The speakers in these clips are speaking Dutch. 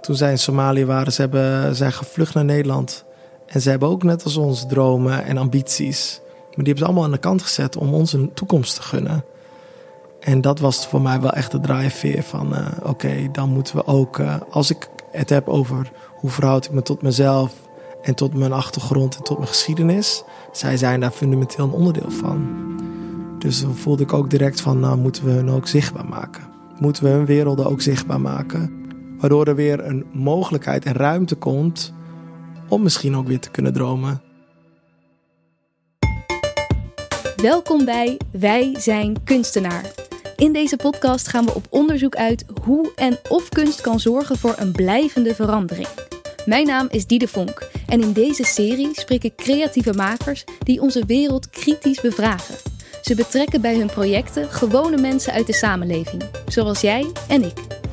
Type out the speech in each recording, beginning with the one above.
toen zij in Somalië waren, ze hebben, zijn gevlucht naar Nederland. En ze hebben ook net als ons dromen en ambities. Maar die hebben ze allemaal aan de kant gezet om ons een toekomst te gunnen. En dat was voor mij wel echt de drijfveer van... Uh, oké, dan moeten we ook... Uh, als ik het heb over hoe verhoud ik me tot mezelf... en tot mijn achtergrond en tot mijn geschiedenis... zij zijn daar fundamenteel een onderdeel van. Dus dan voelde ik ook direct van... nou moeten we hun ook zichtbaar maken. Moeten we hun werelden ook zichtbaar maken. Waardoor er weer een mogelijkheid en ruimte komt... om misschien ook weer te kunnen dromen... Welkom bij Wij zijn kunstenaar. In deze podcast gaan we op onderzoek uit hoe en of kunst kan zorgen voor een blijvende verandering. Mijn naam is Diede Vonk en in deze serie spreek ik creatieve makers die onze wereld kritisch bevragen. Ze betrekken bij hun projecten gewone mensen uit de samenleving, zoals jij en ik.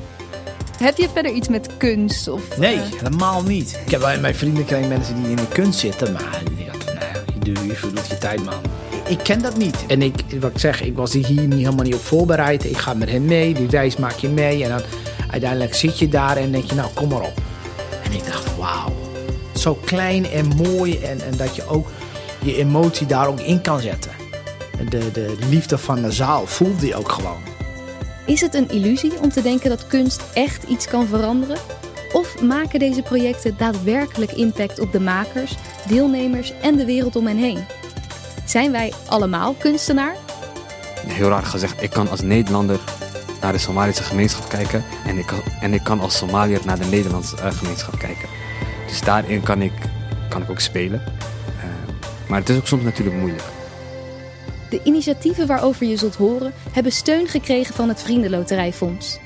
Heb je verder iets met kunst? Of, nee, uh... helemaal niet. Ik heb bij mijn vrienden krijg mensen die in de kunst zitten, maar die dachten, nou, je, doet, je verdoet je tijd, man ik ken dat niet. En ik, wat ik zeg, ik was hier niet, helemaal niet op voorbereid. Ik ga met hen mee, die reis maak je mee. En dan uiteindelijk zit je daar en denk je, nou kom maar op. En ik dacht, wauw. Zo klein en mooi en, en dat je ook je emotie daar ook in kan zetten. De, de liefde van de zaal voelde je ook gewoon. Is het een illusie om te denken dat kunst echt iets kan veranderen? Of maken deze projecten daadwerkelijk impact op de makers, deelnemers en de wereld om hen heen? Zijn wij allemaal kunstenaar? Heel raar gezegd, ik kan als Nederlander naar de Somalische gemeenschap kijken en ik en ik kan als Somaliër naar de Nederlandse uh, gemeenschap kijken. Dus daarin kan ik, kan ik ook spelen. Uh, maar het is ook soms natuurlijk moeilijk. De initiatieven waarover je zult horen hebben steun gekregen van het Vriendenloterijfonds.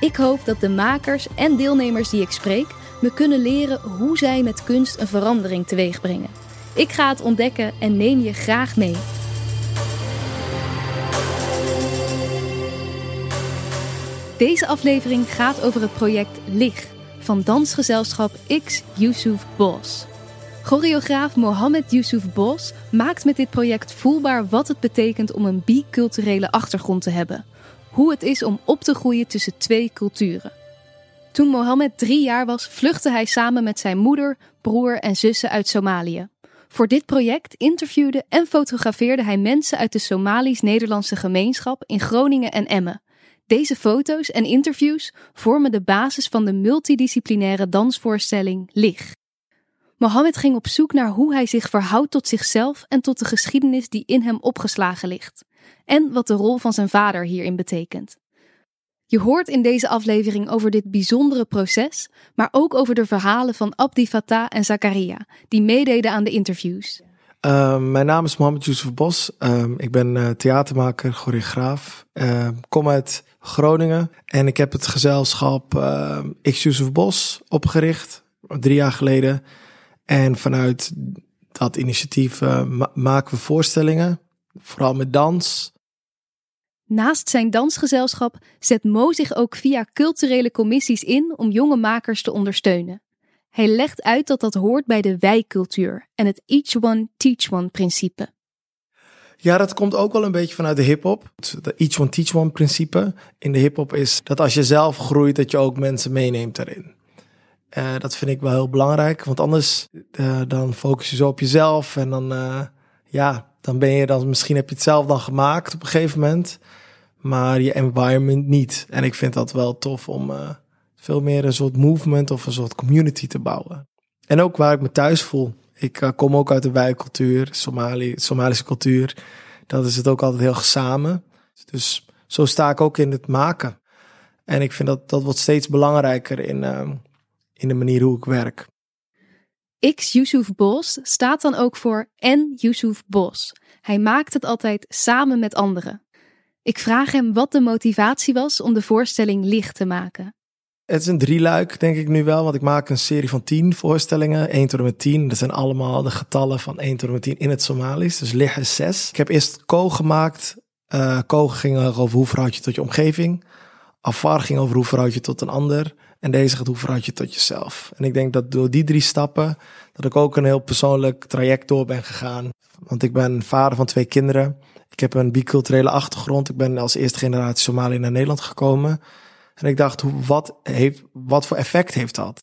Ik hoop dat de makers en deelnemers die ik spreek me kunnen leren hoe zij met kunst een verandering teweeg brengen. Ik ga het ontdekken en neem je graag mee. Deze aflevering gaat over het project LIG van dansgezelschap X Yusuf Bos. Choreograaf Mohammed Yusuf Bos maakt met dit project voelbaar wat het betekent om een biculturele achtergrond te hebben. Hoe het is om op te groeien tussen twee culturen. Toen Mohammed drie jaar was, vluchtte hij samen met zijn moeder, broer en zussen uit Somalië. Voor dit project interviewde en fotografeerde hij mensen uit de Somalisch-Nederlandse gemeenschap in Groningen en Emmen. Deze foto's en interviews vormen de basis van de multidisciplinaire dansvoorstelling LIG. Mohammed ging op zoek naar hoe hij zich verhoudt tot zichzelf en tot de geschiedenis die in hem opgeslagen ligt. En wat de rol van zijn vader hierin betekent. Je hoort in deze aflevering over dit bijzondere proces, maar ook over de verhalen van Abdi Fattah en Zakaria, die meededen aan de interviews. Uh, mijn naam is Mohamed Yusuf Bos. Uh, ik ben uh, theatermaker, choreograaf. Ehm, kom uit Groningen en ik heb het gezelschap X Yusuf Bos opgericht, drie jaar geleden. En vanuit dat initiatief ma maken we voorstellingen, vooral met dans. Naast zijn dansgezelschap zet Mo zich ook via culturele commissies in om jonge makers te ondersteunen. Hij legt uit dat dat hoort bij de wijcultuur en het each one teach one principe. Ja, dat komt ook wel een beetje vanuit de hip-hop. Het each one teach one principe in de hip-hop is dat als je zelf groeit, dat je ook mensen meeneemt daarin. Uh, dat vind ik wel heel belangrijk, want anders uh, dan focus je zo op jezelf en dan, uh, ja, dan ben je dan, misschien heb je het zelf dan gemaakt op een gegeven moment maar je environment niet. En ik vind dat wel tof om veel meer een soort movement of een soort community te bouwen. En ook waar ik me thuis voel. Ik kom ook uit de wijkcultuur, Somali, Somalische cultuur. Dat is het ook altijd heel samen. Dus zo sta ik ook in het maken. En ik vind dat dat wordt steeds belangrijker in, uh, in de manier hoe ik werk. X Yusuf Bos staat dan ook voor N Yusuf Bos. Hij maakt het altijd samen met anderen. Ik vraag hem wat de motivatie was om de voorstelling licht te maken. Het is een drieluik, denk ik nu wel, want ik maak een serie van tien voorstellingen, 1 tot en met 10. Dat zijn allemaal de getallen van 1 tot en met 10 in het Somalisch, dus licht is 6. Ik heb eerst Ko gemaakt. Uh, Ko ging over hoe verhoud je tot je omgeving. Afar ging over hoe verhoud je tot een ander. En deze gaat hoe verhoud je tot jezelf. En ik denk dat door die drie stappen, dat ik ook een heel persoonlijk traject door ben gegaan. Want ik ben vader van twee kinderen. Ik heb een biculturele achtergrond. Ik ben als eerste generatie Somalië naar Nederland gekomen. En ik dacht, wat, heeft, wat voor effect heeft dat?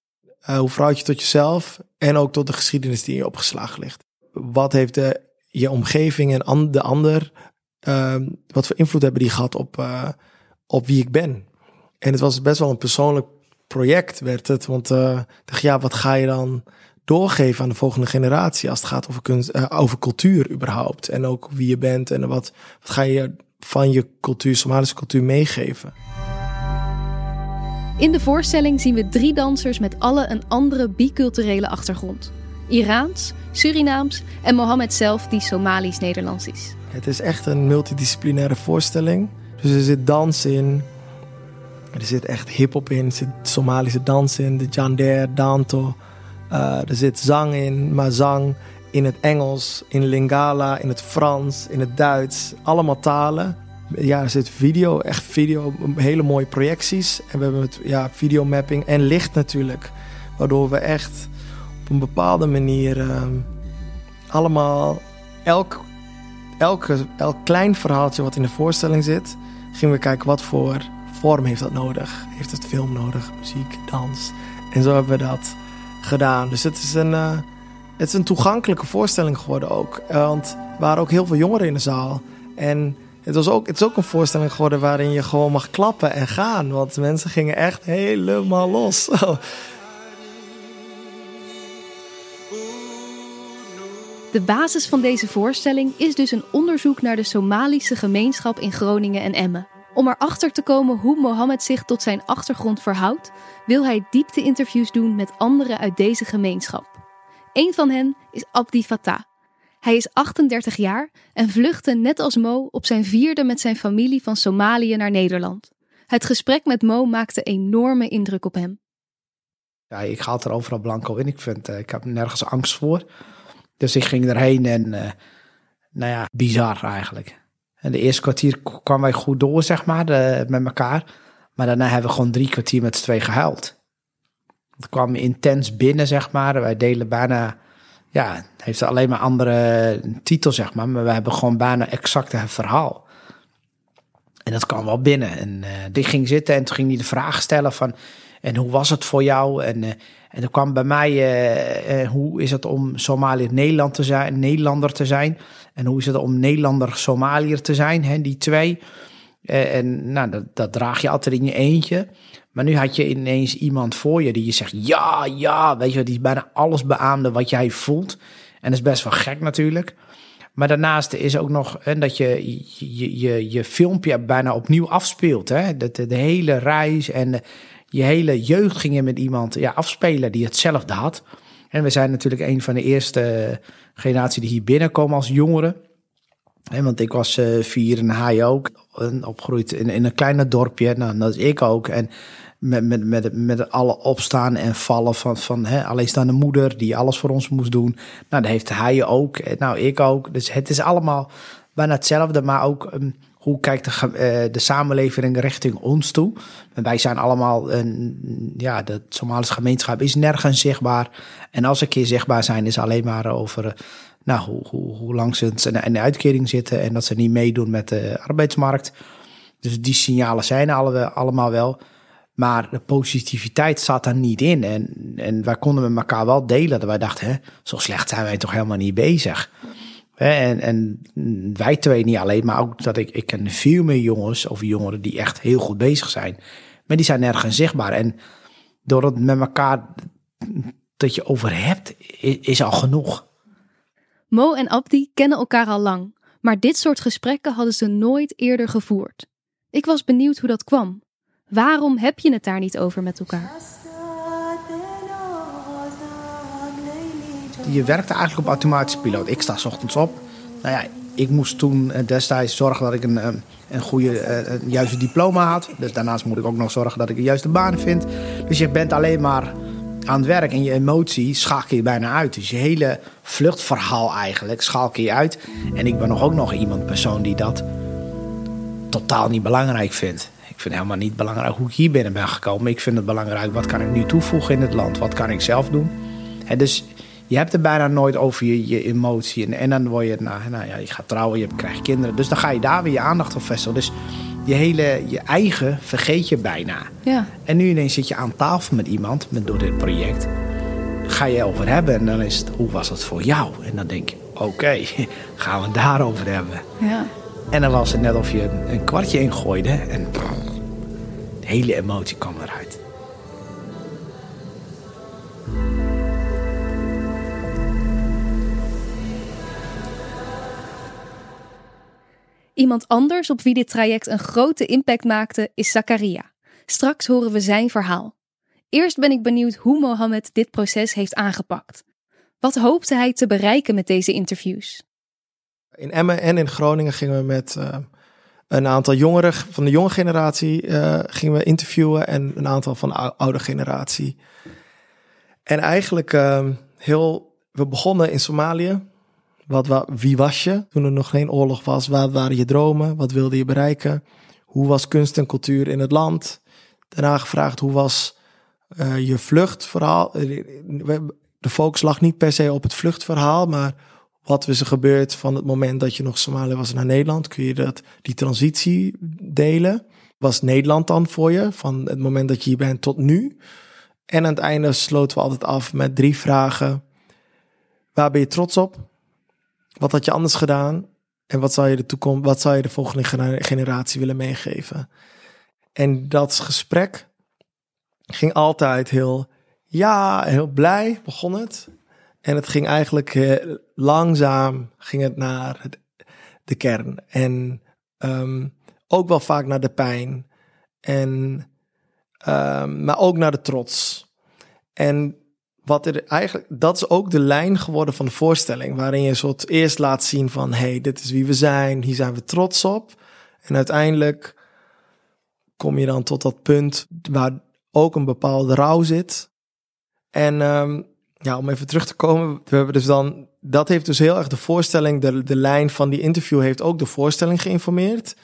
Uh, hoe verhoud je tot jezelf en ook tot de geschiedenis die je opgeslagen ligt? Wat heeft de, je omgeving en de ander, uh, wat voor invloed hebben die gehad op, uh, op wie ik ben? En het was best wel een persoonlijk project, werd het. Want uh, dacht, ja, wat ga je dan doorgeven aan de volgende generatie als het gaat over, kunst, uh, over cultuur überhaupt? En ook wie je bent en wat, wat ga je van je cultuur, Somalische cultuur, meegeven? In de voorstelling zien we drie dansers met alle een andere biculturele achtergrond. Iraans, Surinaams en Mohammed zelf die Somalisch-Nederlands is. Het is echt een multidisciplinaire voorstelling. Dus er zit dans in, er zit echt hip-hop in, er zit Somalische dans in, de Jander, Danto. Uh, er zit zang in, maar zang in het Engels, in Lingala, in het Frans, in het Duits. Allemaal talen. Ja, er zit video, echt video, hele mooie projecties. En we hebben het, ja, videomapping en licht natuurlijk. Waardoor we echt op een bepaalde manier uh, allemaal elk, elke, elk klein verhaaltje wat in de voorstelling zit, gingen we kijken wat voor vorm heeft dat nodig. Heeft het film nodig, muziek, dans. En zo hebben we dat gedaan. Dus het is een, uh, het is een toegankelijke voorstelling geworden ook. Want er waren ook heel veel jongeren in de zaal. En het, was ook, het is ook een voorstelling geworden waarin je gewoon mag klappen en gaan. Want mensen gingen echt helemaal los. De basis van deze voorstelling is dus een onderzoek naar de Somalische gemeenschap in Groningen en Emmen. Om erachter te komen hoe Mohammed zich tot zijn achtergrond verhoudt, wil hij diepte-interviews doen met anderen uit deze gemeenschap. Een van hen is Abdi Fattah. Hij is 38 jaar en vluchtte net als Mo op zijn vierde met zijn familie van Somalië naar Nederland. Het gesprek met Mo maakte enorme indruk op hem. Ja, ik ga er overal blanco in. Ik, vind, uh, ik heb nergens angst voor. Dus ik ging erheen en, uh, nou ja, bizar eigenlijk. En de eerste kwartier kwamen wij goed door, zeg maar, de, met elkaar. Maar daarna hebben we gewoon drie kwartier met z'n twee gehuild. Het kwam intens binnen, zeg maar. Wij delen bijna, ja, heeft alleen maar andere titel, zeg maar. Maar we hebben gewoon bijna exact het verhaal. En dat kwam wel binnen. En uh, die ging zitten en toen ging hij de vraag stellen van... En hoe was het voor jou? En, uh, en er kwam bij mij, hoe is het om Somaliër Nederland te zijn, Nederlander te zijn? En hoe is het om Nederlander Somaliër te zijn? Hè, die twee. Uh, en nou, dat, dat, draag je altijd in je eentje. Maar nu had je ineens iemand voor je die je zegt: ja, ja, weet je, die bijna alles beaamde wat jij voelt. En dat is best wel gek natuurlijk. Maar daarnaast is ook nog hè, dat je je, je je filmpje bijna opnieuw afspeelt. Hè? De, de, hele reis en je hele jeugd ging je met iemand ja, afspelen die hetzelfde had. En we zijn natuurlijk een van de eerste generatie die hier binnenkomen als jongeren. want ik was uh, vier en hij ook. En opgegroeid in, in een kleine dorpje. Nou, dat is ik ook. En met, met, met, met alle opstaan en vallen van, van hè, alleenstaande moeder die alles voor ons moest doen. Nou, dat heeft hij ook. Nou, ik ook. Dus het is allemaal bijna hetzelfde, maar ook um, hoe kijkt de, uh, de samenleving richting ons toe? En wij zijn allemaal, een, ja, de Somalische gemeenschap is nergens zichtbaar. En als een keer zichtbaar zijn, is alleen maar over uh, nou, hoe, hoe, hoe lang ze in de uitkering zitten en dat ze niet meedoen met de arbeidsmarkt. Dus die signalen zijn alle, allemaal wel. Maar de positiviteit zat daar niet in. En, en wij konden met elkaar wel delen. Dat wij dachten, hè, zo slecht zijn wij toch helemaal niet bezig. En, en wij twee niet alleen, maar ook dat ik, ik ken veel meer jongens of jongeren die echt heel goed bezig zijn. Maar die zijn nergens zichtbaar. En door het met elkaar dat je over hebt, is al genoeg. Mo en Abdi kennen elkaar al lang, maar dit soort gesprekken hadden ze nooit eerder gevoerd. Ik was benieuwd hoe dat kwam. Waarom heb je het daar niet over met elkaar? Je werkte eigenlijk op automatische piloot. Ik sta s ochtends op. Nou ja, ik moest toen eh, destijds zorgen dat ik een, eh, een goede, eh, een juiste diploma had. Dus daarnaast moet ik ook nog zorgen dat ik een juiste baan vind. Dus je bent alleen maar aan het werk en je emotie schakel je bijna uit. Dus je hele vluchtverhaal eigenlijk schakel je uit. En ik ben nog ook nog iemand persoon die dat totaal niet belangrijk vindt. Ik vind helemaal niet belangrijk hoe ik hier binnen ben gekomen. Ik vind het belangrijk, wat kan ik nu toevoegen in het land? Wat kan ik zelf doen? En dus je hebt het bijna nooit over je, je emotie. En, en dan word je, nou, nou ja, je gaat trouwen, je krijgt kinderen. Dus dan ga je daar weer je aandacht op vestigen. Dus je hele je eigen vergeet je bijna. Ja. En nu ineens zit je aan tafel met iemand met, door dit project. Ga je over hebben en dan is het, hoe was het voor jou? En dan denk je, oké, gaan we het daarover hebben. ja. En dan was het net of je een, een kwartje ingooide en de hele emotie kwam eruit. Iemand anders op wie dit traject een grote impact maakte is Zakaria. Straks horen we zijn verhaal. Eerst ben ik benieuwd hoe Mohammed dit proces heeft aangepakt. Wat hoopte hij te bereiken met deze interviews? In Emmen en in Groningen gingen we met eh, een aantal jongeren van de jonge generatie eh, gingen we interviewen en een aantal van de ou- oude generatie. En eigenlijk eh, heel, we begonnen in Somalië. Wat, wa- wie was je toen er nog geen oorlog was? Wat waren je dromen? Wat wilde je bereiken? Hoe was kunst en cultuur in het land? Daarna gevraagd hoe was eh, je vluchtverhaal? Eh, De focus lag niet per se op het vluchtverhaal, maar wat is er gebeurd van het moment dat je nog Somalië was naar Nederland? Kun je dat, die transitie delen? Was Nederland dan voor je van het moment dat je hier bent tot nu? En aan het einde sloten we altijd af met drie vragen. Waar ben je trots op? Wat had je anders gedaan? En wat zou je de toekomst, wat zou je de volgende gene- generatie willen meegeven? En dat gesprek ging altijd heel, ja, heel blij begon het. En het ging eigenlijk eh, langzaam ging het naar de kern. En ehm, ook wel vaak naar de pijn. En, ehm, maar ook naar de trots. En wat er eigenlijk, dat is ook de lijn geworden van de voorstelling. Waarin je een soort eerst laat zien van, hey, dit is wie we zijn. Hier zijn we trots op. En uiteindelijk kom je dan tot dat punt waar ook een bepaalde rouw zit. En ehm, ja, om even terug te komen, we hebben dus dan, dat heeft dus heel erg de voorstelling, de, de lijn van die interview heeft ook de voorstelling geïnformeerd.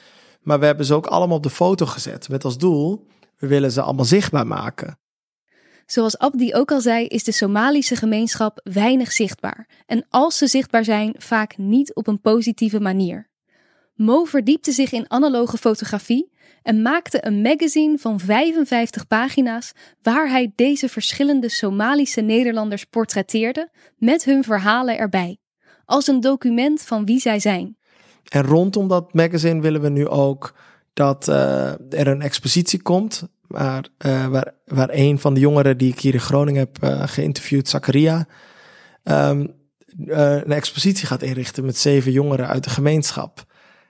Maar we hebben ze ook allemaal op de foto gezet met als doel, we willen ze allemaal zichtbaar maken. Zoals Abdi ook al zei, is de Somalische gemeenschap weinig zichtbaar. En als ze zichtbaar zijn, vaak niet op een positieve manier. Mo verdiepte zich in analoge fotografie en maakte een magazine van 55 pagina's waar hij deze verschillende Somalische Nederlanders portretteerde met hun verhalen erbij. Als een document van wie zij zijn. En rondom dat magazine willen we nu ook dat eh, er een expositie komt. Waar, eh, waar, waar een van de jongeren die ik hier in Groningen heb eh, geïnterviewd, Zakaria, ehm, eh, een expositie gaat inrichten met zeven jongeren uit de gemeenschap.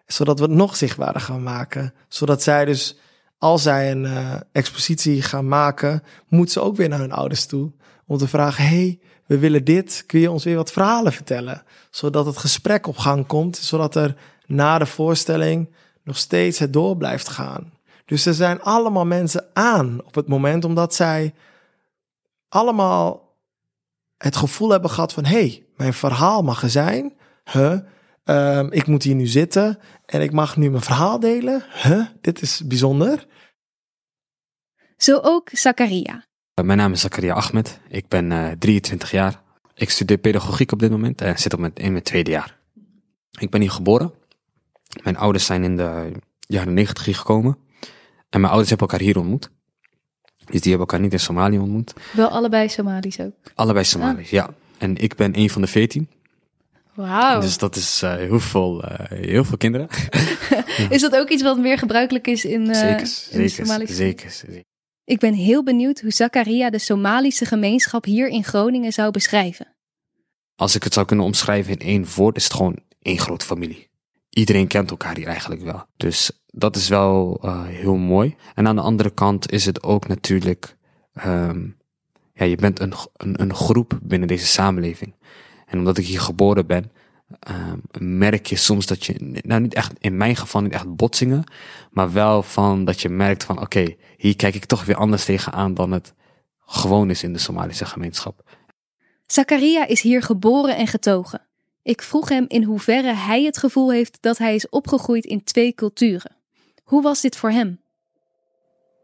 Zodat we het nog zichtbaarder gaan maken. Zodat zij dus, als zij een expositie gaan maken, moet ze ook weer naar hun ouders toe. Om te vragen, hey, we willen dit. Kun je ons weer wat verhalen vertellen? Zodat het gesprek op gang komt. Zodat er na de voorstelling nog steeds het door blijft gaan. Dus er zijn allemaal mensen aan op het moment, omdat zij allemaal het gevoel hebben gehad van, hey, mijn verhaal mag er zijn. Huh? Ehm, ik moet hier nu zitten en ik mag nu mijn verhaal delen. Huh? Dit is bijzonder. Zo ook Zakaria. Uh, Mijn naam is Zakaria Ahmed. Ik ben eh 23 jaar. Ik studeer pedagogiek op dit moment en zit op mijn, in mijn tweede jaar. Ik ben hier geboren. Mijn ouders zijn in de jaren 90 hier gekomen. En mijn ouders hebben elkaar hier ontmoet. Dus die hebben elkaar niet in Somalië ontmoet. Wel allebei Somalisch ook. Allebei Somaliërs, ja. En ik ben een van de veertien. Wauw. Dus dat is eh, heel, veel, eh, heel veel kinderen. Is dat ook iets wat meer gebruikelijk is in, eh, zeker, in zeker, Somalische zeker, zeker. Ik ben heel benieuwd hoe Zakaria de Somalische gemeenschap hier in Groningen zou beschrijven. Als ik het zou kunnen omschrijven in één woord, is het gewoon één grote familie. Iedereen kent elkaar hier eigenlijk wel. Dus dat is wel eh, heel mooi. En aan de andere kant is het ook natuurlijk, ehm, ja, je bent een, een, een groep binnen deze samenleving. En omdat ik hier geboren ben, ehm, merk je soms dat je, nou niet echt, in mijn geval niet echt botsingen, maar wel van dat je merkt van, oké, hier kijk ik toch weer anders tegenaan dan het gewoon is in de Somalische gemeenschap. Zakaria is hier geboren en getogen. Ik vroeg hem in hoeverre hij het gevoel heeft dat hij is opgegroeid in twee culturen. Hoe was dit voor hem?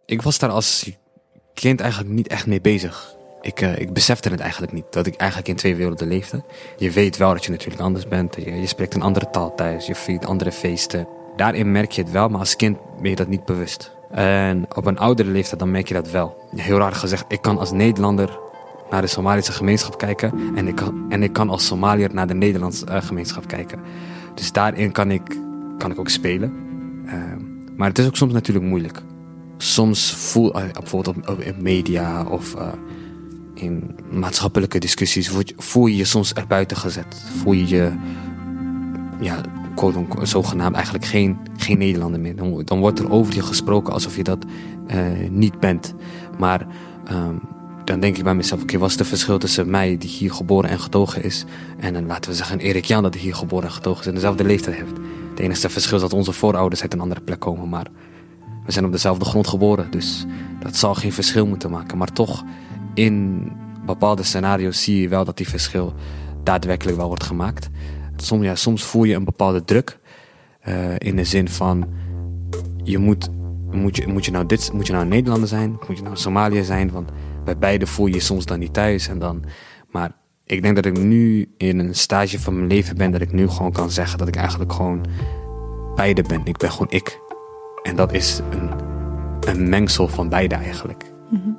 Ik was daar als kind eigenlijk niet echt mee bezig. Ik, eh, ik besefte het eigenlijk niet, dat ik eigenlijk in twee werelden leefde. Je weet wel dat je natuurlijk anders bent. Je, je spreekt een andere taal thuis, je viert andere feesten. Daarin merk je het wel, maar als kind ben je dat niet bewust. En op een oudere leeftijd dan merk je dat wel. Heel raar gezegd, ik kan als Nederlander naar de Somalische gemeenschap kijken. En ik kan, en ik kan als Somaliër naar de Nederlandse uh, gemeenschap kijken. Dus daarin kan ik, kan ik ook spelen. Uh, maar het is ook soms natuurlijk moeilijk. Soms voel uh, bijvoorbeeld op, in media of uh, in maatschappelijke discussies voel je je soms erbuiten gezet. Voel je je, ja, zogenaamd eigenlijk geen, geen Nederlander meer. Dan, wordt er over je gesproken alsof je dat niet bent. Maar um, dan denk ik bij mezelf, oké, wat is het verschil tussen mij, die hier geboren en getogen is, en dan laten we zeggen Erik Jan, dat hier geboren en getogen is en dezelfde leeftijd heeft. Het enige verschil is dat onze voorouders uit een andere plek komen, maar we zijn op dezelfde grond geboren, dus dat zal geen verschil moeten maken. Maar toch, in bepaalde scenario's zie je wel dat die verschil daadwerkelijk wel wordt gemaakt. Soms, ja, soms voel je een bepaalde druk, uh, in de zin van, je moet, moet, je, moet, je nou dit, moet je nou Nederlander zijn, moet je nou Somalië zijn, want bij beide voel je soms dan niet thuis. En dan, maar ik denk dat ik nu in een stage van mijn leven ben dat ik nu gewoon kan zeggen dat ik eigenlijk gewoon beide ben. Ik ben gewoon ik. En dat is een, een mengsel van beide eigenlijk. Mm-hmm.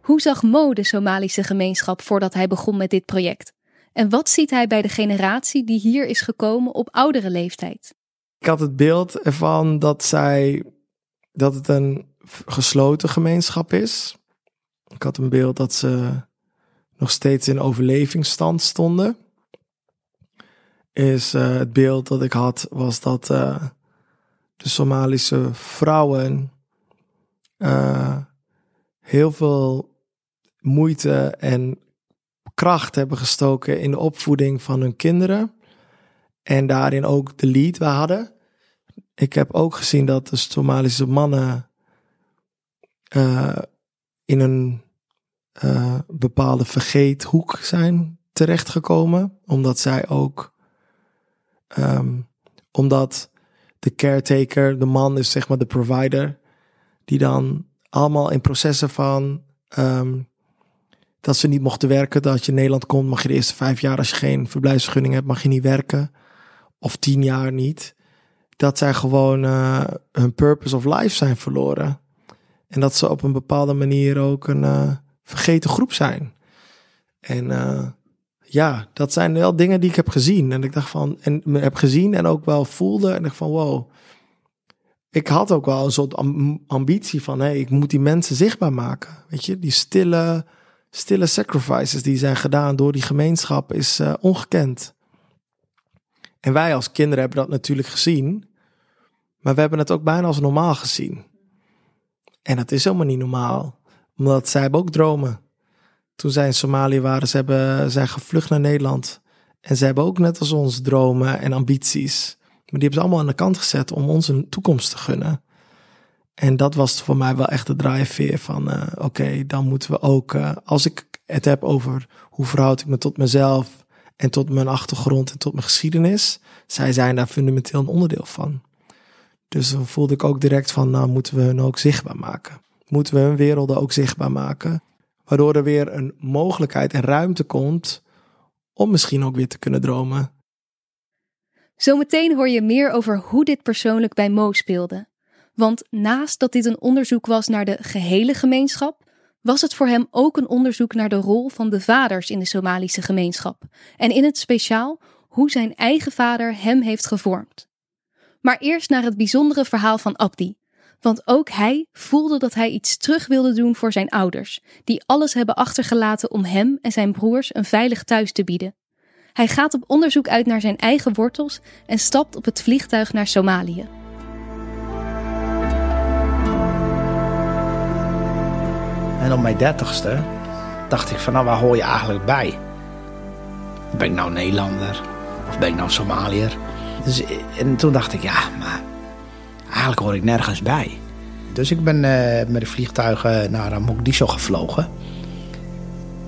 Hoe zag Mo de Somalische gemeenschap voordat hij begon met dit project? En wat ziet hij bij de generatie die hier is gekomen op oudere leeftijd? Ik had het beeld ervan dat zij dat het een gesloten gemeenschap is. Ik had een beeld dat ze nog steeds in overlevingsstand stonden. Is uh, het beeld dat ik had, was dat uh, de Somalische vrouwen uh, heel veel moeite en kracht hebben gestoken in de opvoeding van hun kinderen. En daarin ook de lead we hadden. Ik heb ook gezien dat de Somalische mannen uh, in een uh, bepaalde vergeethoek zijn terechtgekomen. Omdat zij ook, um, omdat de caretaker, de man is zeg maar de provider, die dan allemaal in processen van um, dat ze niet mochten werken. Dat je in Nederland komt, mag je de eerste vijf jaar, als je geen verblijfsvergunning hebt, mag je niet werken of tien jaar niet, dat zij gewoon uh, hun purpose of life zijn verloren. En dat ze op een bepaalde manier ook een uh, vergeten groep zijn. En uh, ja, dat zijn wel dingen die ik heb gezien. En ik dacht van, en heb gezien en ook wel voelde. En ik van wow. Ik had ook wel een soort ambitie van, hé, hey, ik moet die mensen zichtbaar maken. Weet je, die stille, stille sacrifices die zijn gedaan door die gemeenschap is ongekend. En wij als kinderen hebben dat natuurlijk gezien. Maar we hebben het ook bijna als normaal gezien. En dat is helemaal niet normaal. Omdat zij hebben ook dromen. Toen zij in Somalië waren, ze hebben, zijn gevlucht naar Nederland. En ze hebben ook net als ons dromen en ambities. Maar die hebben ze allemaal aan de kant gezet om ons een toekomst te gunnen. En dat was voor mij wel echt de drijfveer van, uh, oké, dan moeten we ook, uh, als ik het heb over hoe verhoud ik me tot mezelf, en tot mijn achtergrond en tot mijn geschiedenis. Zij zijn daar fundamenteel een onderdeel van. Dus dan voelde ik ook direct van, nou moeten we hun ook zichtbaar maken. Moeten we hun werelden ook zichtbaar maken. Waardoor er weer een mogelijkheid en ruimte komt om misschien ook weer te kunnen dromen. Zometeen hoor je meer over hoe dit persoonlijk bij Mo speelde. Want naast dat dit een onderzoek was naar de gehele gemeenschap, was het voor hem ook een onderzoek naar de rol van de vaders in de Somalische gemeenschap en in het speciaal hoe zijn eigen vader hem heeft gevormd. Maar eerst naar het bijzondere verhaal van Abdi, want ook hij voelde dat hij iets terug wilde doen voor zijn ouders, die alles hebben achtergelaten om hem en zijn broers een veilig thuis te bieden. Hij gaat op onderzoek uit naar zijn eigen wortels en stapt op het vliegtuig naar Somalië. En op mijn dertigste dacht ik van nou, waar hoor je eigenlijk bij? Ben ik nou Nederlander? Of ben ik nou Somaliër? Dus, en toen dacht ik, ja, maar eigenlijk hoor ik nergens bij. Dus ik ben uh, met de vliegtuigen naar Mogadishu gevlogen.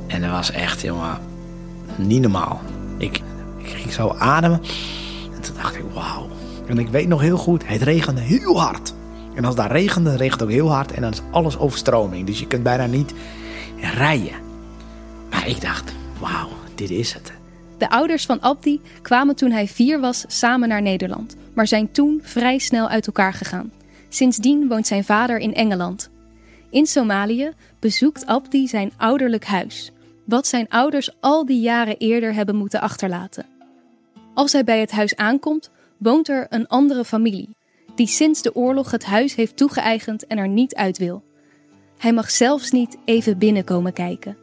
En dat was echt, jongen, niet normaal. Ik, ik ging zo ademen. En toen dacht ik, wauw. En ik weet nog heel goed, het regende heel hard. En als daar regende, regent het ook heel hard en dan is alles overstroming. Dus je kunt bijna niet rijden. Maar ik dacht, wauw, dit is het. De ouders van Abdi kwamen toen hij vier was samen naar Nederland, maar zijn toen vrij snel uit elkaar gegaan. Sindsdien woont zijn vader in Engeland. In Somalië bezoekt Abdi zijn ouderlijk huis, wat zijn ouders al die jaren eerder hebben moeten achterlaten. Als hij bij het huis aankomt, woont er een andere familie, die sinds de oorlog het huis heeft toegeëigend en er niet uit wil. Hij mag zelfs niet even binnenkomen kijken.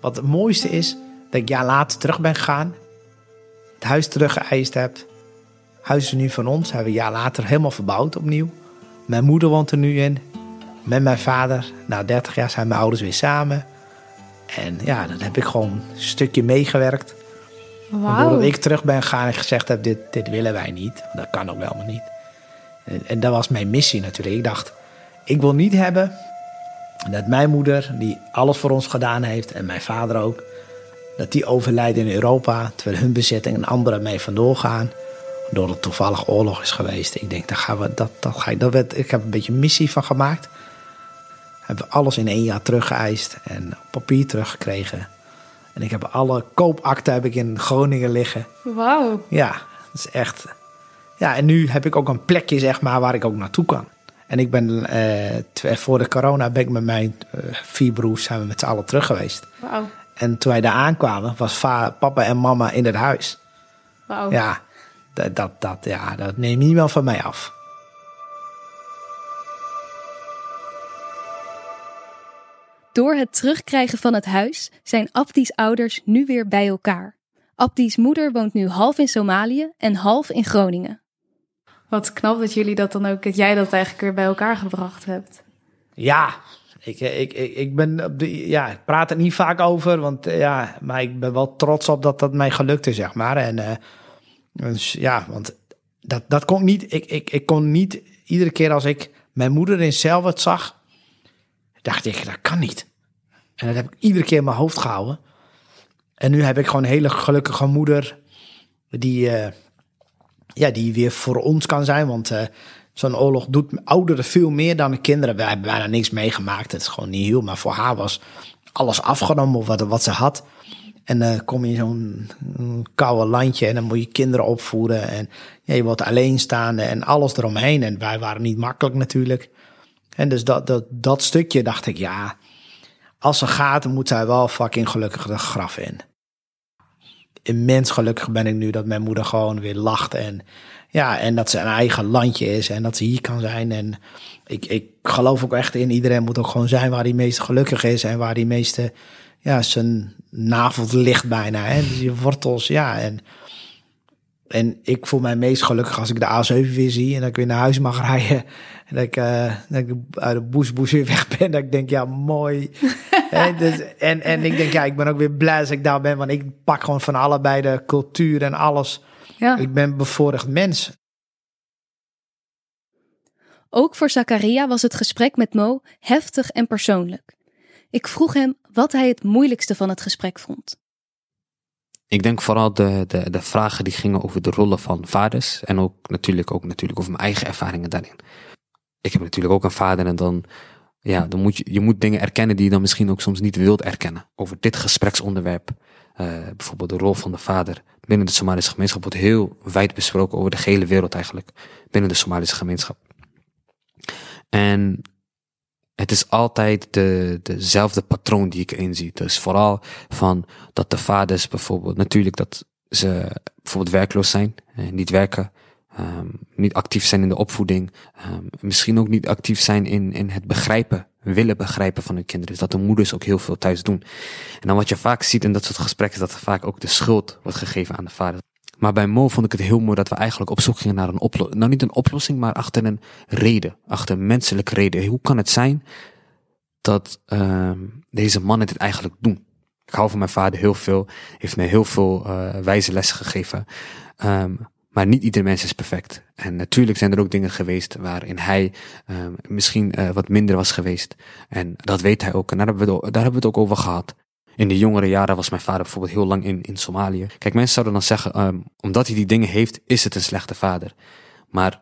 Wat het mooiste is, dat ik jaar later terug ben gegaan. Het huis teruggeëist heb. Het huis is nu van ons. Hebben we een jaar later helemaal verbouwd opnieuw. Mijn moeder woont er nu in. Met mijn vader. Na 30 jaar zijn mijn ouders weer samen. En ja, dan heb ik gewoon een stukje meegewerkt. Doordat ik terug ben gegaan en gezegd heb, dit, dit willen wij niet. Dat kan ook helemaal niet. En, en dat was mijn missie natuurlijk. Ik dacht, ik wil niet hebben dat mijn moeder, die alles voor ons gedaan heeft, en mijn vader ook, dat die overlijden in Europa, terwijl hun bezitting en anderen mee vandoor gaan, doordat het toevallig oorlog is geweest. Ik denk, daar gaan we, dat, dat ga ik, dat werd, ik heb een beetje een missie van gemaakt. Hebben we alles in één jaar teruggeëist en op papier teruggekregen. En ik heb alle koopakten heb ik in Groningen liggen. Wauw. Ja, dat is echt. Ja, en nu heb ik ook een plekje, zeg maar, waar ik ook naartoe kan. En ik ben eh, voor de corona ben ik met mijn eh, vier broers zijn we met z'n allen terug geweest. Wauw. En toen wij daar aankwamen, was papa en mama in het huis. Wauw. Ja, dat, dat, dat, ja, dat neemt niemand van mij af. Door het terugkrijgen van het huis zijn Abdi's ouders nu weer bij elkaar. Abdi's moeder woont nu half in Somalië en half in Groningen. Wat knap dat jullie dat dan ook, dat jij dat eigenlijk weer bij elkaar gebracht hebt. Ja, ik, ik, ik, ik ben op de, ja, ik praat er niet vaak over, want eh, ja, maar ik ben wel trots op dat dat mij gelukt is, zeg maar. En eh, dus, ja, want dat, dat kon niet, ik, ik, ik kon niet, iedere keer als ik mijn moeder in Selwert zag, dacht ik, dat kan niet. En dat heb ik iedere keer in mijn hoofd gehouden. En nu heb ik gewoon een hele gelukkige moeder die, eh, ja, die weer voor ons kan zijn. Want eh, zo'n oorlog doet ouderen veel meer dan de kinderen. Wij hebben bijna niks meegemaakt. Het is gewoon niet heel. Maar voor haar was alles afgenomen wat, wat ze had. En dan kom je in zo'n mm, koude landje en dan moet je kinderen opvoeden. En je wordt alleenstaande en alles eromheen. En wij waren niet makkelijk natuurlijk. En dus dat, dat, dat stukje dacht ik, ja, als ze gaat, moet zij wel fucking gelukkig de graf in. Immens gelukkig ben ik nu dat mijn moeder gewoon weer lacht. En ja, en dat ze een eigen landje is en dat ze hier kan zijn. En ik, ik geloof ook echt in, iedereen moet ook gewoon zijn waar hij meest gelukkig is. En waar hij meeste, ja, zijn navel ligt bijna. Hè? Dus je wortels, ja. En, en ik voel mij meest gelukkig als ik de A7 weer zie en dat ik weer naar huis mag rijden. En dat ik, uh, dat ik uit de boesboes weer weg ben. Dat ik denk, ja, mooi. Hè, dus, en, en ik denk, ja, ik ben ook weer blij dat ik daar ben. Want ik pak gewoon van allebei de cultuur en alles. Ja. Ik ben bevoorrecht mens. Ook voor Zakaria was het gesprek met Mo heftig en persoonlijk. Ik vroeg hem wat hij het moeilijkste van het gesprek vond. Ik denk vooral de, de, de vragen die gingen over de rollen van vaders. En ook natuurlijk, ook natuurlijk over mijn eigen ervaringen daarin. Ik heb natuurlijk ook een vader en dan, ja, dan moet je, je moet dingen erkennen die je dan misschien ook soms niet wilt erkennen. Over dit gespreksonderwerp, eh, bijvoorbeeld de rol van de vader binnen de Somalische gemeenschap, wordt heel wijd besproken over de gehele wereld eigenlijk, binnen de Somalische gemeenschap. En het is altijd de, dezelfde patroon die ik erin zie. Dus vooral van dat de vaders bijvoorbeeld, natuurlijk dat ze bijvoorbeeld werkloos zijn, en niet werken, um, niet actief zijn in de opvoeding, um, misschien ook niet actief zijn in, in het begrijpen, willen begrijpen van hun kinderen. Dus dat de moeders ook heel veel thuis doen. En dan wat je vaak ziet in dat soort gesprekken, is dat er vaak ook de schuld wordt gegeven aan de vader. Maar bij Mo vond ik het heel mooi dat we eigenlijk op zoek gingen naar een oplossing. Nou, niet een oplossing, maar achter een reden. Achter een menselijke reden. Hoe kan het zijn dat uh, deze mannen dit eigenlijk doen? Ik hou van mijn vader heel veel. Heeft mij heel veel uh, wijze lessen gegeven. Maar niet ieder mens is perfect. En natuurlijk zijn er ook dingen geweest waarin hij um, misschien uh, wat minder was geweest. En dat weet hij ook. En daar hebben we het, daar hebben we het ook over gehad. In de jongere jaren was mijn vader bijvoorbeeld heel lang in, in Somalië. Kijk, mensen zouden dan zeggen, um, omdat hij die dingen heeft, is het een slechte vader. Maar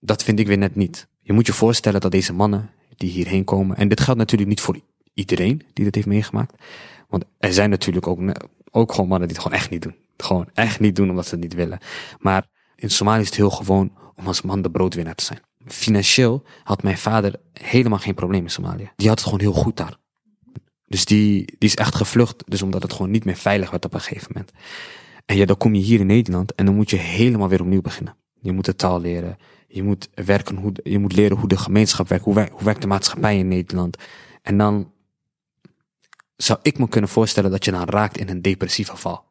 dat vind ik weer net niet. Je moet je voorstellen dat deze mannen die hierheen komen, en dit geldt natuurlijk niet voor iedereen die dit heeft meegemaakt, Want er zijn natuurlijk ook, ook gewoon mannen die het gewoon echt niet doen. Gewoon echt niet doen omdat ze het niet willen. Maar in Somalië is het heel gewoon om als man de broodwinnaar te zijn. Financieel had mijn vader helemaal geen probleem in Somalië. Die had het gewoon heel goed daar. Dus die, die is echt gevlucht, dus omdat het gewoon niet meer veilig werd op een gegeven moment. En ja, dan kom je hier in Nederland en dan moet je helemaal weer opnieuw beginnen. Je moet de taal leren. Je moet werken hoe, je moet leren hoe de gemeenschap werkt. Hoe, werkt, hoe werkt de maatschappij in Nederland? En dan zou ik me kunnen voorstellen dat je dan raakt in een depressieve val.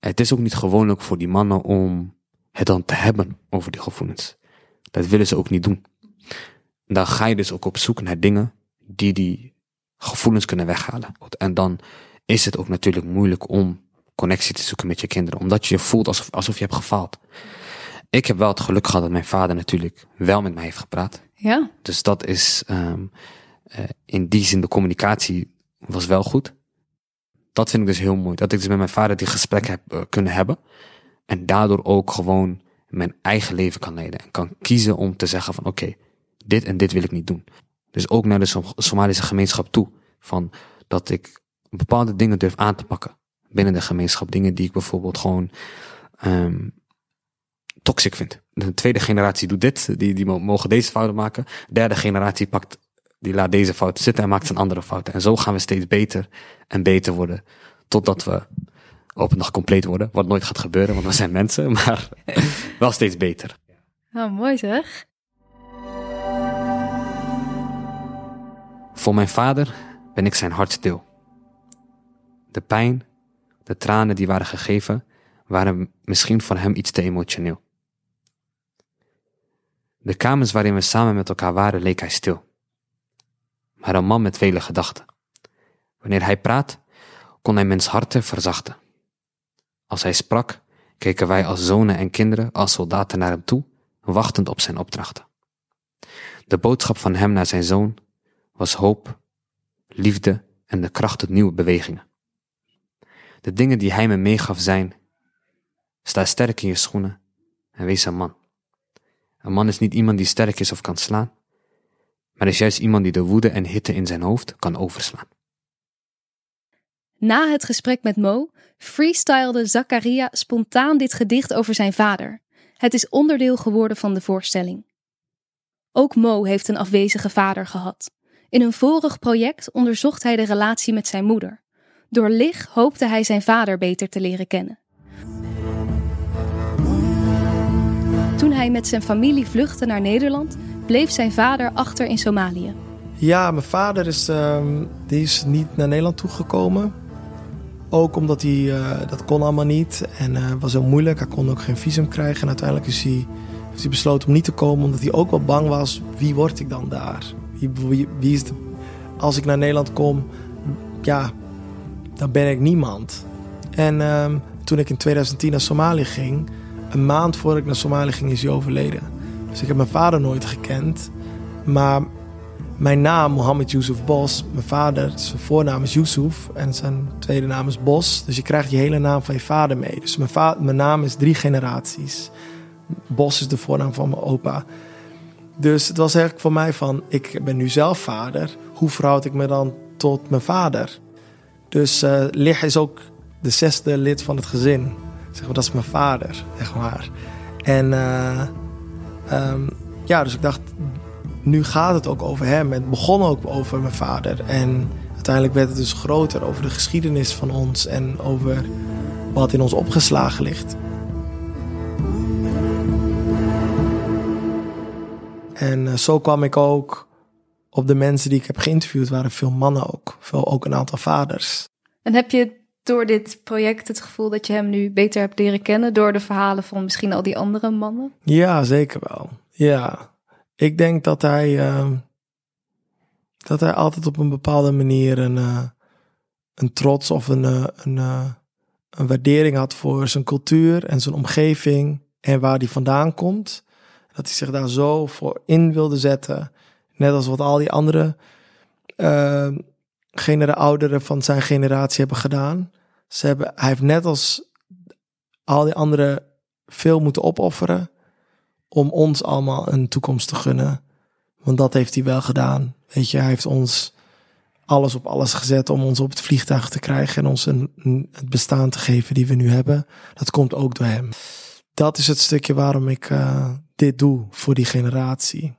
Het is ook niet gewoonlijk voor die mannen om het dan te hebben over die gevoelens. Dat willen ze ook niet doen. Dan ga je dus ook op zoek naar dingen die die gevoelens kunnen weghalen. En dan is het ook natuurlijk moeilijk om connectie te zoeken met je kinderen, omdat je je voelt alsof, alsof je hebt gefaald. Ik heb wel het geluk gehad dat mijn vader natuurlijk wel met mij heeft gepraat. Ja. Dus dat is um, uh, in die zin de communicatie was wel goed. Dat vind ik dus heel mooi. Dat ik dus met mijn vader die gesprek heb uh, kunnen hebben. En daardoor ook gewoon mijn eigen leven kan leiden. En kan kiezen om te zeggen van oké, dit en dit wil ik niet doen. Dus ook naar de Som Somalische gemeenschap toe. Van dat ik bepaalde dingen durf aan te pakken binnen de gemeenschap. Dingen die ik bijvoorbeeld gewoon um, toxic vind. De tweede generatie doet dit, die, die mogen deze fouten maken. De derde generatie pakt, die laat deze fouten zitten en maakt een andere fouten. En zo gaan we steeds beter en beter worden. Totdat we op een dag compleet worden. Wat nooit gaat gebeuren, want we zijn mensen. Maar wel steeds beter. Oh, mooi zeg. Voor mijn vader ben ik zijn hartstil. De pijn, de tranen die waren gegeven, waren misschien voor hem iets te emotioneel. De kamers waarin we samen met elkaar waren, leek hij stil. Maar een man met vele gedachten. Wanneer hij praat, kon hij mens harten verzachten. Als hij sprak, keken wij als zonen en kinderen, als soldaten naar hem toe, wachtend op zijn opdrachten. De boodschap van hem naar zijn zoon was hoop, liefde en de kracht tot nieuwe bewegingen. De dingen die hij me meegaf zijn, sta sterk in je schoenen en wees een man. Een man is niet iemand die sterk is of kan slaan, maar is juist iemand die de woede en hitte in zijn hoofd kan overslaan. Na het gesprek met Mo freestylde Zakaria spontaan dit gedicht over zijn vader. Het is onderdeel geworden van de voorstelling. Ook Mo heeft een afwezige vader gehad. In een vorig project onderzocht hij de relatie met zijn moeder. Door Lig hoopte hij zijn vader beter te leren kennen. Toen hij met zijn familie vluchtte naar Nederland, bleef zijn vader achter in Somalië. Ja, mijn vader is, uh, die is niet naar Nederland toegekomen. Ook omdat hij, uh, dat kon allemaal niet en uh, was heel moeilijk. Hij kon ook geen visum krijgen. En uiteindelijk is hij, hij besloten om niet te komen, omdat hij ook wel bang was. Wie word ik dan daar? Wie, is als ik naar Nederland kom, ja, dan ben ik niemand. En uh, toen ik in 2010 naar Somalië ging, een maand voordat ik naar Somalië ging, is hij overleden. Dus ik heb mijn vader nooit gekend. Maar mijn naam, Mohammed Yusuf Bos, mijn vader, zijn voornaam is Yusuf en zijn tweede naam is Bos. Dus je krijgt je hele naam van je vader mee. Dus mijn, mijn naam is drie generaties. Bos is de voornaam van mijn opa. Dus het was eigenlijk voor mij van, ik ben nu zelf vader. Hoe verhoud ik me dan tot mijn vader? Dus uh, is ook de zesde lid van het gezin. Zeg maar, dat is mijn vader, zeg maar. En uh, um, ja, dus ik dacht, nu gaat het ook over hem. Het begon ook over mijn vader. En uiteindelijk werd het dus groter over de geschiedenis van ons en over wat in ons opgeslagen ligt. En uh, zo kwam ik ook op de mensen die ik heb geïnterviewd, waren veel mannen ook. Veel, ook een aantal vaders. En heb je door dit project het gevoel dat je hem nu beter hebt leren kennen door de verhalen van misschien al die andere mannen? Ja, zeker wel. Ja, ik denk dat hij, uh, dat hij altijd op een bepaalde manier een, uh, een trots of een, uh, een, een waardering had voor zijn cultuur en zijn omgeving en waar hij vandaan komt. Dat hij zich daar zo voor in wilde zetten. Net als wat al die andere genera ouderen van zijn generatie hebben gedaan. Ze hebben, hij heeft net als al die anderen veel moeten opofferen om ons allemaal een toekomst te gunnen. Want dat heeft hij wel gedaan. Weet je, hij heeft ons alles op alles gezet om ons op het vliegtuig te krijgen en ons een, het bestaan te geven die we nu hebben. Dat komt ook door hem. Dat is het stukje waarom ik eh, dit doe voor die generatie.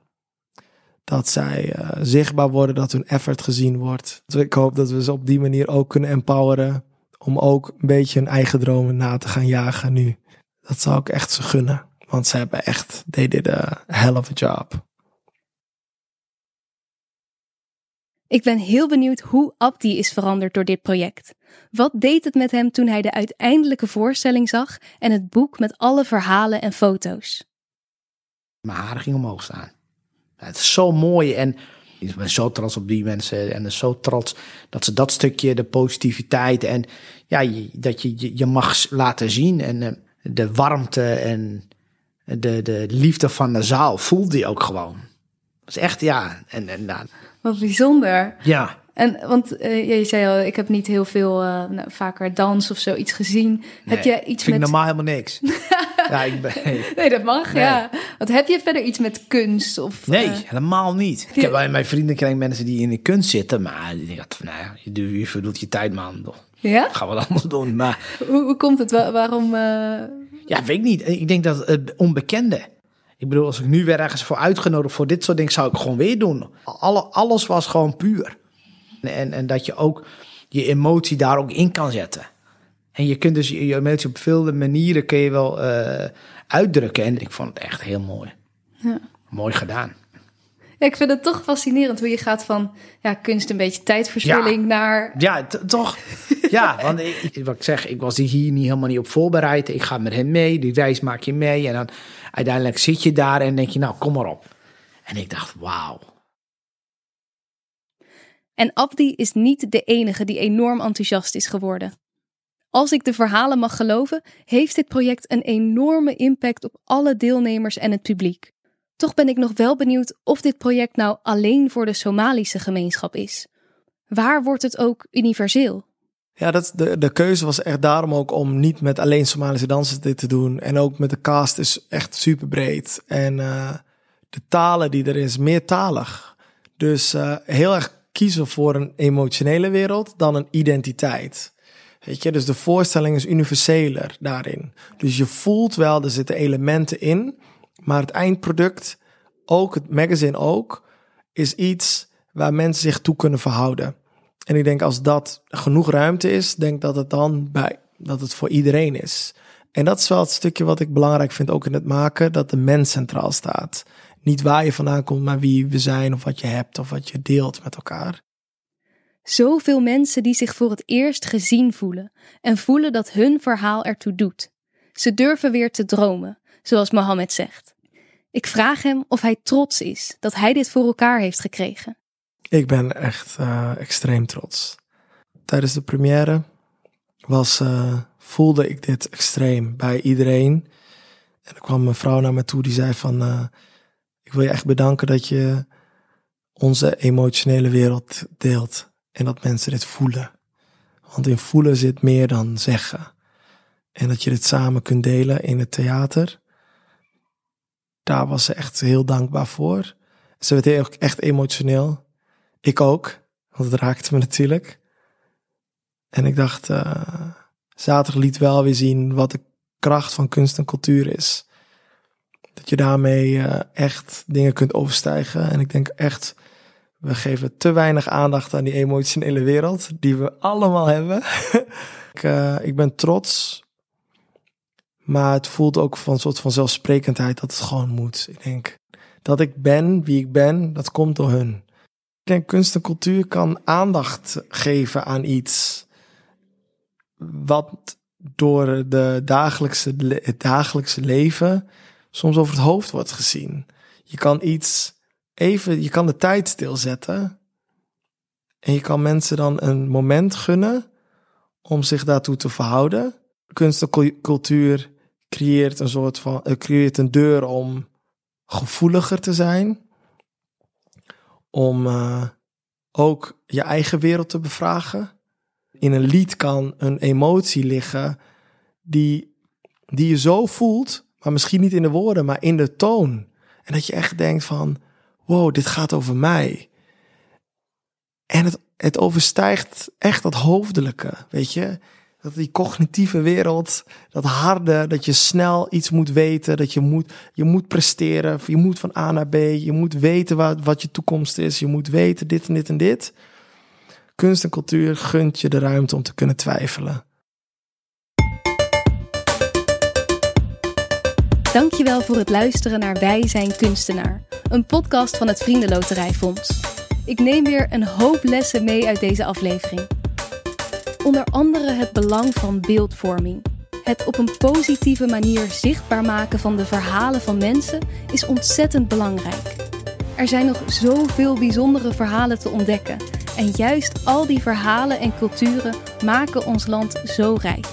Dat zij eh, zichtbaar worden, dat hun effort gezien wordt. Dus ik hoop dat we ze op die manier ook kunnen empoweren om ook een beetje hun eigen dromen na te gaan jagen nu. Dat zou ik echt ze gunnen. Want ze hebben echt, they did a hell of a job. Ik ben heel benieuwd hoe Abdi is veranderd door dit project. Wat deed het met hem toen hij de uiteindelijke voorstelling zag en het boek met alle verhalen en foto's? Mijn haren gingen omhoog staan. Het is zo mooi en ik ben zo trots op die mensen en zo trots dat ze dat stukje, de positiviteit en ja, je- dat je je, je mag laten zien en eh, de warmte en de, de liefde van de zaal voelde je ook gewoon. Dat is echt, ja, en, en nou, Wat bijzonder. ja. En want eh, je zei al, ik heb niet heel veel eh, nou, vaker dans of zoiets gezien. heb je iets vind met. ik normaal helemaal niks. ja, ik ben, Nee, dat mag, Nee. ja. Want heb je verder iets met kunst? Of, Nee, eh, helemaal niet. Ik heb bij mijn vriendenkring mensen die in de kunst zitten, maar ik dacht van, nou ja, je, je verdoet je tijd, man. ja? Ga wat anders doen. Maar Hoe, hoe komt het? Wa- waarom? eh, ja, weet ik niet. Ik denk dat het onbekende. Ik bedoel, als ik nu weer ergens voor uitgenodigd voor dit soort dingen, zou ik gewoon weer doen. Alle, alles was gewoon puur. En, en dat je ook je emotie daar ook in kan zetten. En je kunt dus je emotie op veel manieren kun je wel eh, uitdrukken. En ik vond het echt heel mooi. Ja. Mooi gedaan. Ja, ik vind het toch fascinerend hoe je gaat van ja, kunst een beetje tijdverspilling naar. Ja, toch? Ja, want ik, ik- wat ik zeg, ik was hier niet helemaal niet op voorbereid. Ik ga met hem mee, die reis maak je mee. En dan uiteindelijk zit je daar en denk je, nou, kom maar op. En ik dacht, wauw. En Abdi is niet de enige die enorm enthousiast is geworden. Als ik de verhalen mag geloven, heeft dit project een enorme impact op alle deelnemers en het publiek. Toch ben ik nog wel benieuwd of dit project nou alleen voor de Somalische gemeenschap is. Waar wordt het ook universeel? Ja, dat, de, de keuze was echt daarom ook om niet met alleen Somalische dansers dit te doen. En ook met de cast is echt super breed. En eh, de talen die er is, meertalig. Dus eh, heel erg kiezen voor een emotionele wereld dan een identiteit. Weet je, dus de voorstelling is universeler daarin. Dus je voelt wel, er zitten elementen in. Maar het eindproduct, ook het magazine ook, is iets waar mensen zich toe kunnen verhouden. En ik denk als dat genoeg ruimte is, denk dat het dan bij dat het voor iedereen is. En dat is wel het stukje wat ik belangrijk vind ook in het maken, dat de mens centraal staat. Niet waar je vandaan komt, maar wie we zijn of wat je hebt of wat je deelt met elkaar. Zoveel mensen die zich voor het eerst gezien voelen en voelen dat hun verhaal ertoe doet. Ze durven weer te dromen, zoals Mohammed zegt. Ik vraag hem of hij trots is dat hij dit voor elkaar heeft gekregen. Ik ben echt eh, extreem trots. Tijdens de première was, eh, voelde ik dit extreem bij iedereen. En er kwam een vrouw naar me toe die zei van... eh, ik wil je echt bedanken dat je onze emotionele wereld deelt. En dat mensen dit voelen. Want in voelen zit meer dan zeggen. En dat je dit samen kunt delen in het theater. Daar was ze echt heel dankbaar voor. Ze werd heel, echt emotioneel. Ik ook, want het raakte me natuurlijk. En ik dacht, eh, zaterdag liet wel weer zien wat de kracht van kunst en cultuur is. Dat je daarmee eh, echt dingen kunt overstijgen. En ik denk echt, we geven te weinig aandacht aan die emotionele wereld, die we allemaal hebben. ik, eh, ik ben trots, maar het voelt ook van een soort van zelfsprekendheid dat het gewoon moet. Ik denk dat ik ben wie ik ben, dat komt door hun. Ik denk kunst en cultuur kan aandacht geven aan iets wat door de dagelijkse, het dagelijkse leven soms over het hoofd wordt gezien. Je kan iets even, je kan de tijd stilzetten en je kan mensen dan een moment gunnen om zich daartoe te verhouden. Kunst en cul- cultuur creëert een soort van, eh, creëert een deur om gevoeliger te zijn om eh, ook je eigen wereld te bevragen. In een lied kan een emotie liggen die, die je zo voelt, maar misschien niet in de woorden, maar in de toon. En dat je echt denkt van, wow, dit gaat over mij. En het, het overstijgt echt dat hoofdelijke, weet je. Dat die cognitieve wereld, dat harde, dat je snel iets moet weten, dat je moet, je moet presteren, je moet van A naar B, je moet weten wat, wat je toekomst is, je moet weten dit en dit en dit. Kunst en cultuur gunt je de ruimte om te kunnen twijfelen. Dankjewel voor het luisteren naar Wij zijn kunstenaar, een podcast van het Vriendenloterijfonds. Ik neem weer een hoop lessen mee uit deze aflevering. Onder andere het belang van beeldvorming. Het op een positieve manier zichtbaar maken van de verhalen van mensen is ontzettend belangrijk. Er zijn nog zoveel bijzondere verhalen te ontdekken. En juist al die verhalen en culturen maken ons land zo rijk.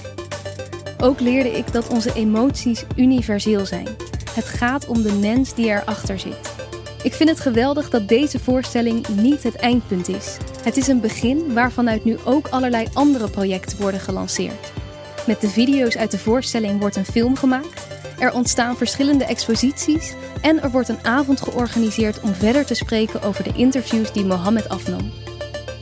Ook leerde ik dat onze emoties universeel zijn. Het gaat om de mens die erachter zit. Ik vind het geweldig dat deze voorstelling niet het eindpunt is. Het is een begin waarvanuit nu ook allerlei andere projecten worden gelanceerd. Met de video's uit de voorstelling wordt een film gemaakt, er ontstaan verschillende exposities en er wordt een avond georganiseerd om verder te spreken over de interviews die Mohammed afnam.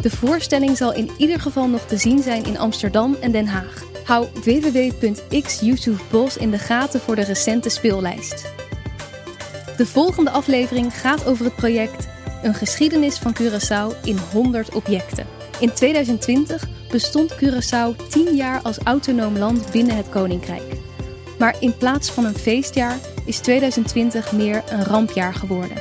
De voorstelling zal in ieder geval nog te zien zijn in Amsterdam en Den Haag. Hou www.xyoutubebos in de gaten voor de recente speellijst. De volgende aflevering gaat over het project Een geschiedenis van Curaçao in 100 objecten. In 2020 bestond Curaçao 10 jaar als autonoom land binnen het Koninkrijk. Maar in plaats van een feestjaar is 2020 meer een rampjaar geworden.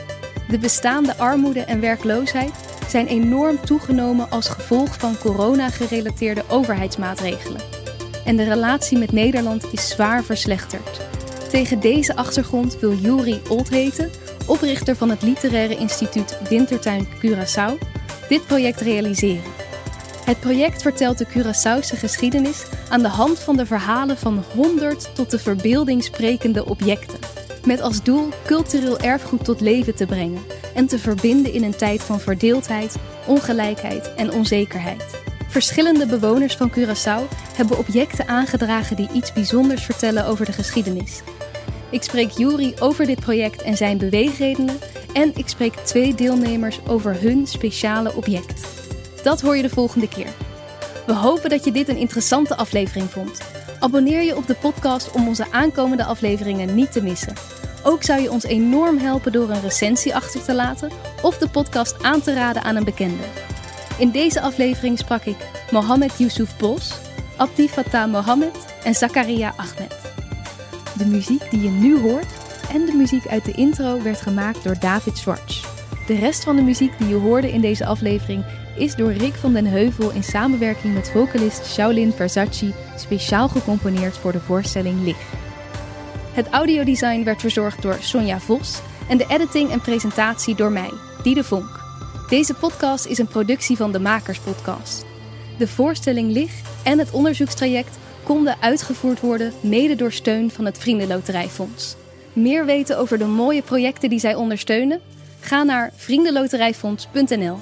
De bestaande armoede en werkloosheid zijn enorm toegenomen als gevolg van corona-gerelateerde overheidsmaatregelen. En de relatie met Nederland is zwaar verslechterd. Tegen deze achtergrond wil Juri Oldheten, oprichter van het literaire instituut Wintertuin Curaçao, dit project realiseren. Het project vertelt de Curaçaose geschiedenis aan de hand van de verhalen van 100 tot de verbeelding sprekende objecten. Met als doel cultureel erfgoed tot leven te brengen en te verbinden in een tijd van verdeeldheid, ongelijkheid en onzekerheid. Verschillende bewoners van Curaçao hebben objecten aangedragen die iets bijzonders vertellen over de geschiedenis. Ik spreek Juri over dit project en zijn beweegredenen en ik spreek twee deelnemers over hun speciale object. Dat hoor je de volgende keer. We hopen dat je dit een interessante aflevering vond. Abonneer je op de podcast om onze aankomende afleveringen niet te missen. Ook zou je ons enorm helpen door een recensie achter te laten of de podcast aan te raden aan een bekende. In deze aflevering sprak ik Mohammed Yusuf Bos, Abdi Fatah Mohammed en Zakaria Ahmed. De muziek die je nu hoort en de muziek uit de intro werd gemaakt door David Schwartz. De rest van de muziek die je hoorde in deze aflevering is door Rick van den Heuvel in samenwerking met vocalist Shaolin Versace speciaal gecomponeerd voor de voorstelling Lig. Het audiodesign werd verzorgd door Sonja Vos en de editing en presentatie door mij, Diede Vonk. Deze podcast is een productie van de Makers Podcast. De voorstelling Lig en het onderzoekstraject konden uitgevoerd worden mede door steun van het Vriendenloterijfonds. Meer weten over de mooie projecten die zij ondersteunen? Ga naar vriendenloterijfonds.nl.